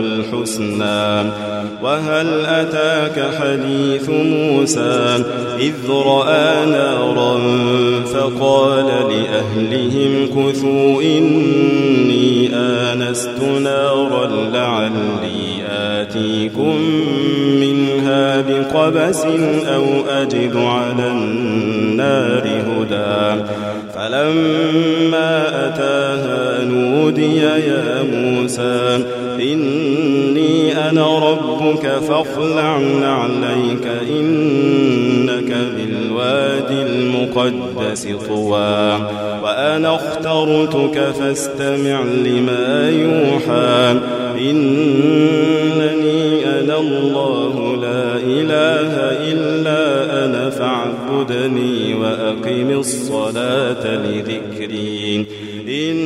الحسنى. وهل أتاك حديث موسى؟ إذ رأى نارا فقال لأهلهم كثوا إني آنست نارا لعلي آتيكم منها بقبس أو أجد على النار هدى. فلما أتاها نودي يا موسى إني أنا ربك فاخلع عليك إنك بالوادي المقدس طوى. وأنا اخترتك فاستمع لما يوحى إنني أنا الله لا إله إلا أنا فاعبدني وأقم الصلاة لذكري. إن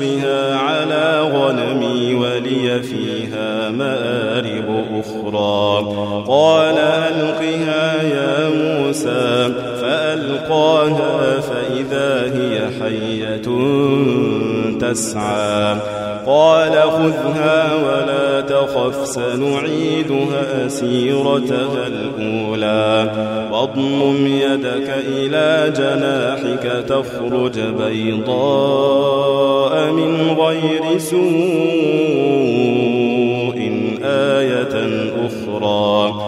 بها على غنمي ولي فيها مآرب أخرى. قال ألقها يا موسى فألقاها فإذا هي حية تسعى. قال خذها ولا تخف سنعيدها سيرتها الأولى. واضمم يدك إلى جناحك تخرج بيضاء من غير سوء آية أخرى.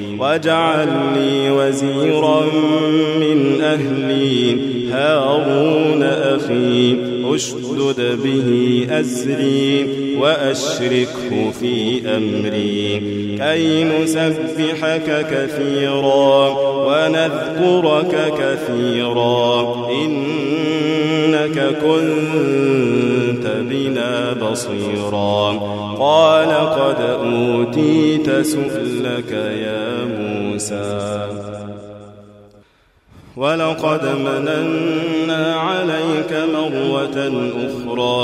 واجعل لي وزيرا من أهلي. هارون أخي أشدد به أزري وأشركه في أمري. كي نسبحك كثيرا ونذكرك كثيرا. إنك كنت بنا بصيرا. قال قد أوتيت سؤلك يا موسى. ولقد مننا عليك مرة أخرى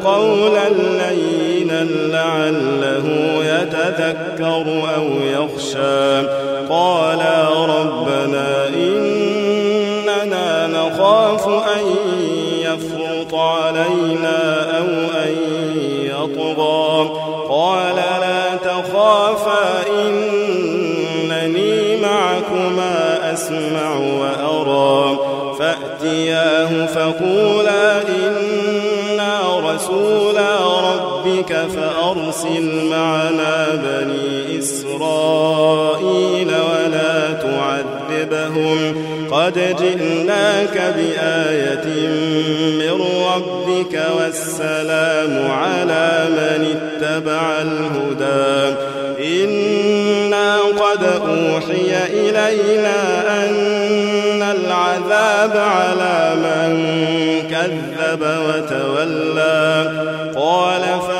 له قولا لينا لعله يتذكر أو يخشى. قالا ربنا إننا نخاف أن يفرط علينا أو أن يطغى. قال لا تخافا إنني معكما أسمع وأرى. فأتياه فقولا ربك فأرسل معنا بني إسرائيل ولا تعذبهم. قد جئناك بآية من ربك والسلام على من اتبع الهدى. إنا قد أوحي إلينا أن العذاب على من كذب وتولى. قال فمن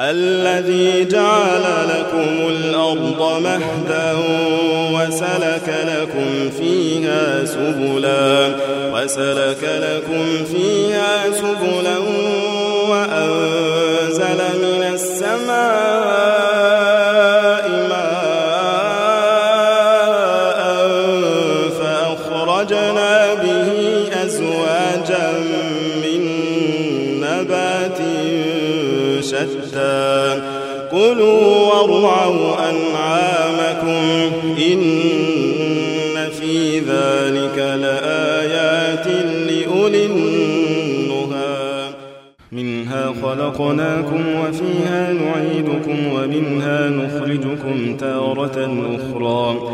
الذي جعل لكم الأرض مهدا وسلك لكم فيها سبلا وسلك لكم فيها سبلا وأنزل من السماء خلقناكم وفيها نعيدكم ومنها نخرجكم تارة أخرى.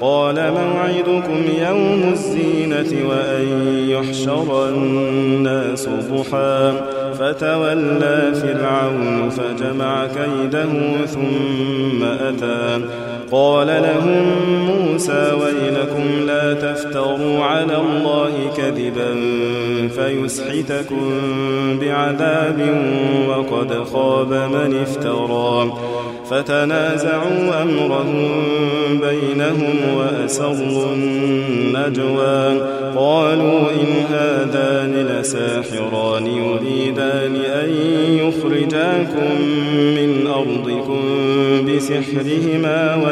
قال موعدكم يوم الزينة وأن يحشر الناس ضحى. فتولى فرعون فجمع كيده ثم أتى. قال لهم موسى ويلكم لا تفتروا على الله كذبا فيسحتكم بعذاب وقد خاب من افترى. فتنازعوا أمرهم بينهم وأسروا النجوى. قالوا إن هذان لساحران يريدان أن يخرجاكم من أرضكم بسحرهما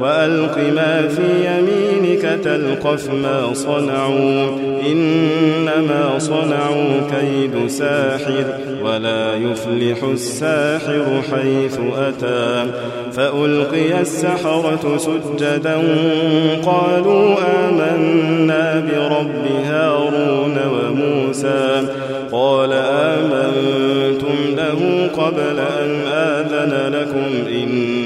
وألق ما في يمينك تلقف ما صنعوا. إنما وصنعوا كيد ساحر ولا يفلح الساحر حيث أتى. فألقي السحرة سجدا قالوا آمنا برب هارون وموسى. قال آمنتم له قبل أن آذن لكم إنه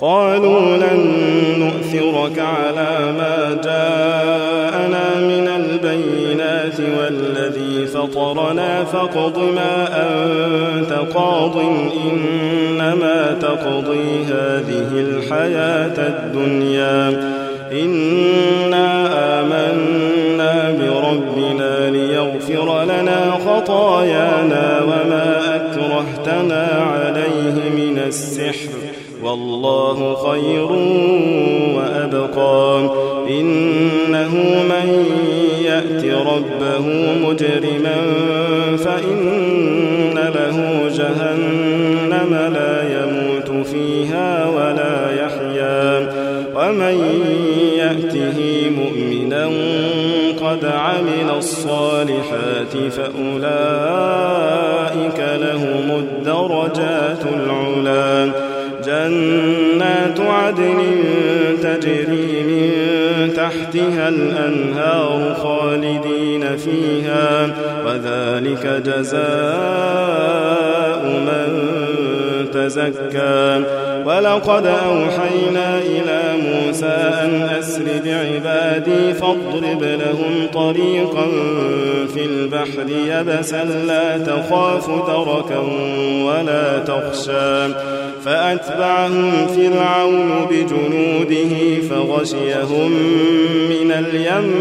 قالوا لن نؤثرك على ما جاءنا من البينات والذي فطرنا فاقض ما أنت قاض إنما تقضي هذه الحياة الدنيا. إنا آمنا بربنا ليغفر لنا خطايانا وما أكرهتنا عليه من السحر والله خير وأبقى. إنه من يأت ربه مجرما فإن له جهنم لا يموت فيها ولا يحيا. ومن يأته مؤمنا قد عمل الصالحات فأولئك لهم الدرجات العلى الأنهار خالدين فيها وذلك جزاء من تزكى. ولقد أوحينا إلى موسى أن أسر بعبادي فاضرب لهم طريقا في البحر يبسا لا تخاف دركا ولا تخشى. فأتبعهم فرعون بجنوده فغشيهم من اليم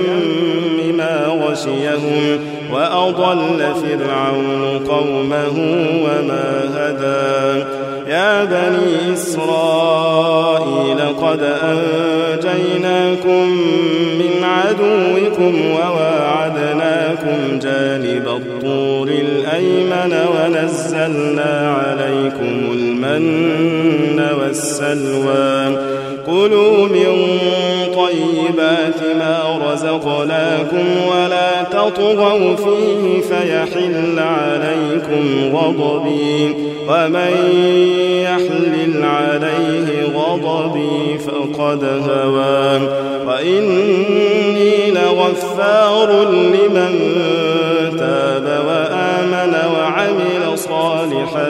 ما غشيهم وأضل فرعون قومه وما هدى. يا بني إسرائيل قد أنجيناكم من عدوكم وواعدناكم جانب الطور الأيمن ونزلنا عليكم المن والسلوى. كلوا من طيبات ما رزقناكم ولا تطغوا فيه فيحل عليكم غضبي. ومن يحلل عليه غضبي فقد هوى. وإني لغفار لمن تاب وآمن وعمل صالحا.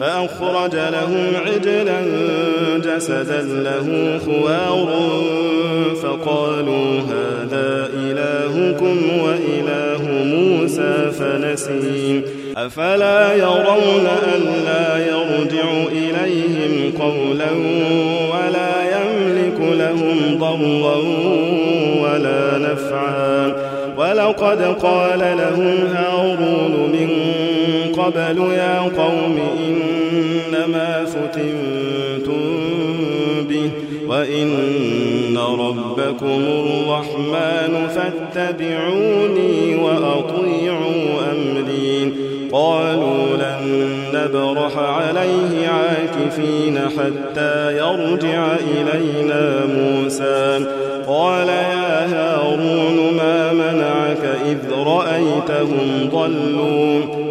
فأخرج لهم عجلا جسدا له خوار فقالوا هذا إلهكم وإله موسى فنسي أفلا يرون ألا يرجع إليهم قولا ولا يملك لهم ضرا ولا نفعا ولقد قال لهم هارون من قبل يا قوم إنما فتنتم به وإن ربكم الرحمن فاتبعوني وأطيعوا أمري. قالوا لن نبرح عليه عاكفين حتى يرجع إلينا موسى. قال يا هارون ما منعك إذ رأيتهم ضلوا.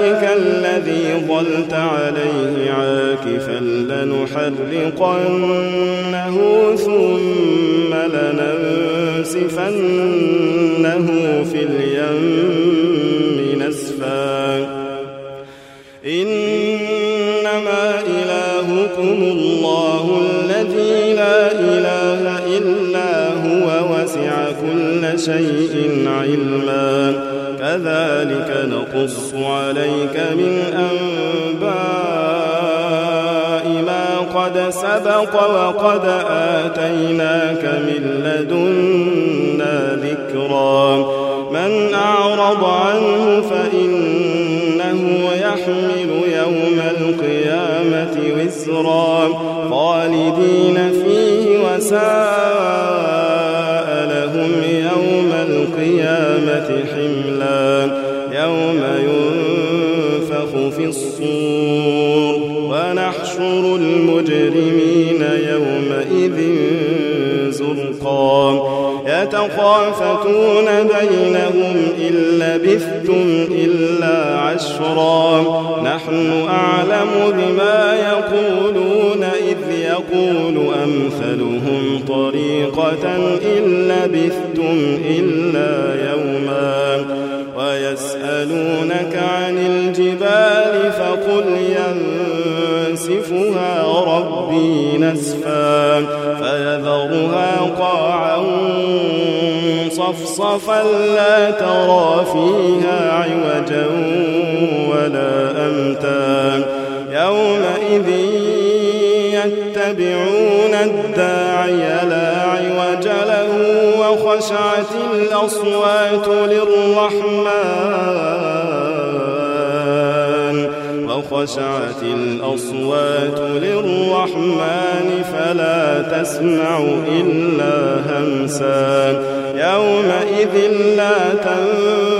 إلهك الذي ظلت عليه عاكفا لنحرقنه ثم لننسفنه في اليم نسفا. إلهكم الله الذي لا إله إلا هو وسع كل شيء علما. كذلك نقص عليك من أنباء ما قد سبق وقد آتيناك من لدنا ذكرا. من أعرض عنه فإنه يحمل يوم القيامة وزرا خالدين فيه وساء لهم يوم القيامة حملا يوم ينفخ في الصور ونحشر المجرمين يومئذ زرقا يتخافتون بينهم إن لبثتم إلا عشرا نحن أعلم بما يقولون إذ يقول أمثلهم طريقة إن لبثتم إلا يوما. ويسألونك عن الجبال فقل ينسفها ربي نسفا. فيذرها قاعا صفصفا لا ترى فيها عوجا. ولا أمتا يومئذ يتبعون الداعي لا عوج له وخشعت الأصوات للرحمن. وخشعت الأصوات للرحمن فلا تسمع إلا همسا يومئذ لا تنفع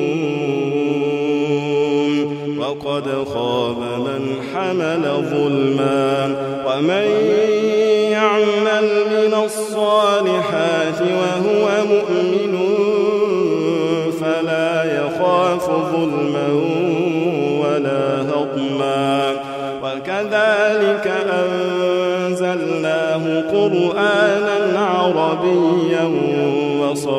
وقد خاب من حمل ظلما ومن يعمل من الصالحات وهو مؤمن فلا يخاف ظلما ولا هضما وكذلك أنزلناه قرآنا عربيا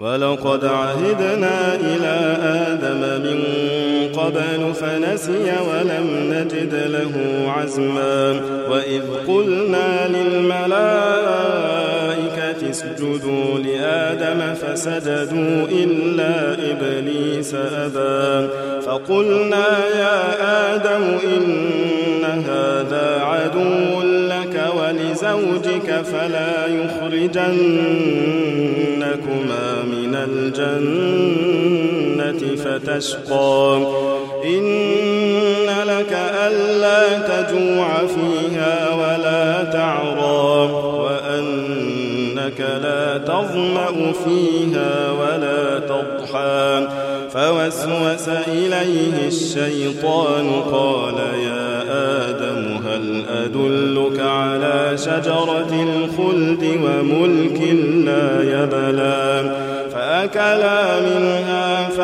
ولقد عهدنا إلى آدم من قبل فنسي ولم نجد له عزما. وإذ قلنا للملائكة اسجدوا لآدم فسجدوا إلا إبليس أبى. فقلنا يا آدم إن هذا عدو ولزوجك فلا يخرجنكما من الجنة فتشقى. إن لك ألا تجوع فيها ولا تعرى. وأنك لا تظمأ فيها ولا تضحى. فوسوس إليه الشيطان قال يا آدم هل أدلك على شجرة الخلد وملك لا يبلى؟ فأكلا منها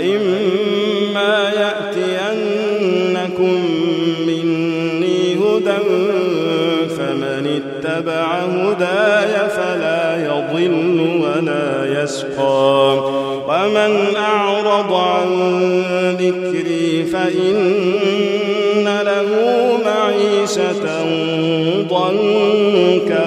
فإما يأتينكم مني هدى فمن اتبع هداي فلا يضل ولا يشقى ومن أعرض عن ذكري فإن له معيشة ضنكا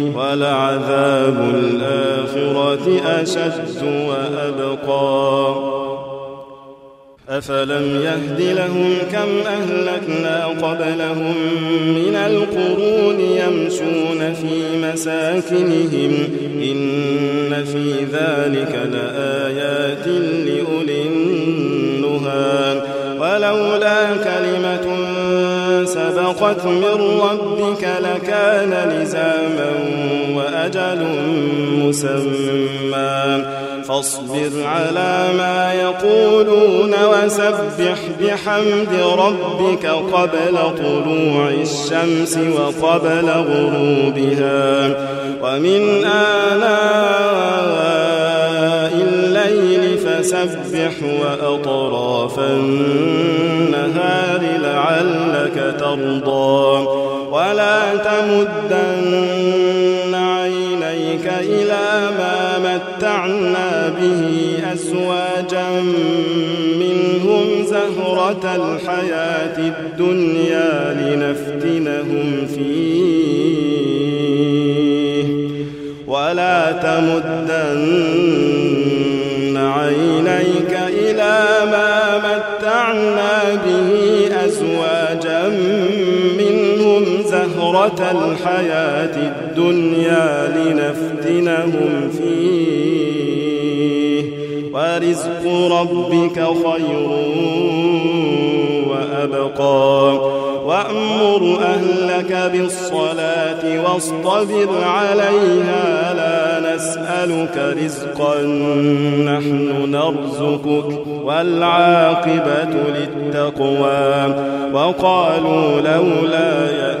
ولعذاب الآخرة أشد وأبقى. أفلم يهد لهم كم أهلكنا قبلهم من القرون يمشون في مساكنهم إن في ذلك لآيات من ربك لكان لزاما وأجل مسمى فاصبر على ما يقولون وسبح بحمد ربك قبل طلوع الشمس وقبل غروبها ومن الليل فسبح وأطراف النهار لعلك ترضى. ولا تمدن عينيك إلى ما متعنا به أزواجا منهم زهرة الحياة الدنيا لنفتنهم فيه. ولا تمدن الحياة الدنيا لنفتنهم فيه. ورزق ربك خير وأبقى. وأمر أهلك بالصلاة واصطبر عليها. لا نسألك رزقا نحن نرزقك. والعاقبة للتقوى. وقالوا لولا يأتينا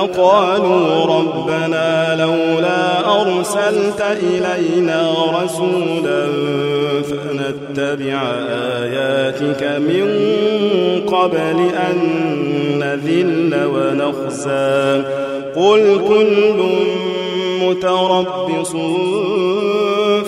فقالوا ربنا لولا أرسلت إلينا رسولا فنتبع آياتك من قبل أن نذل ونخزى. قل كل متربص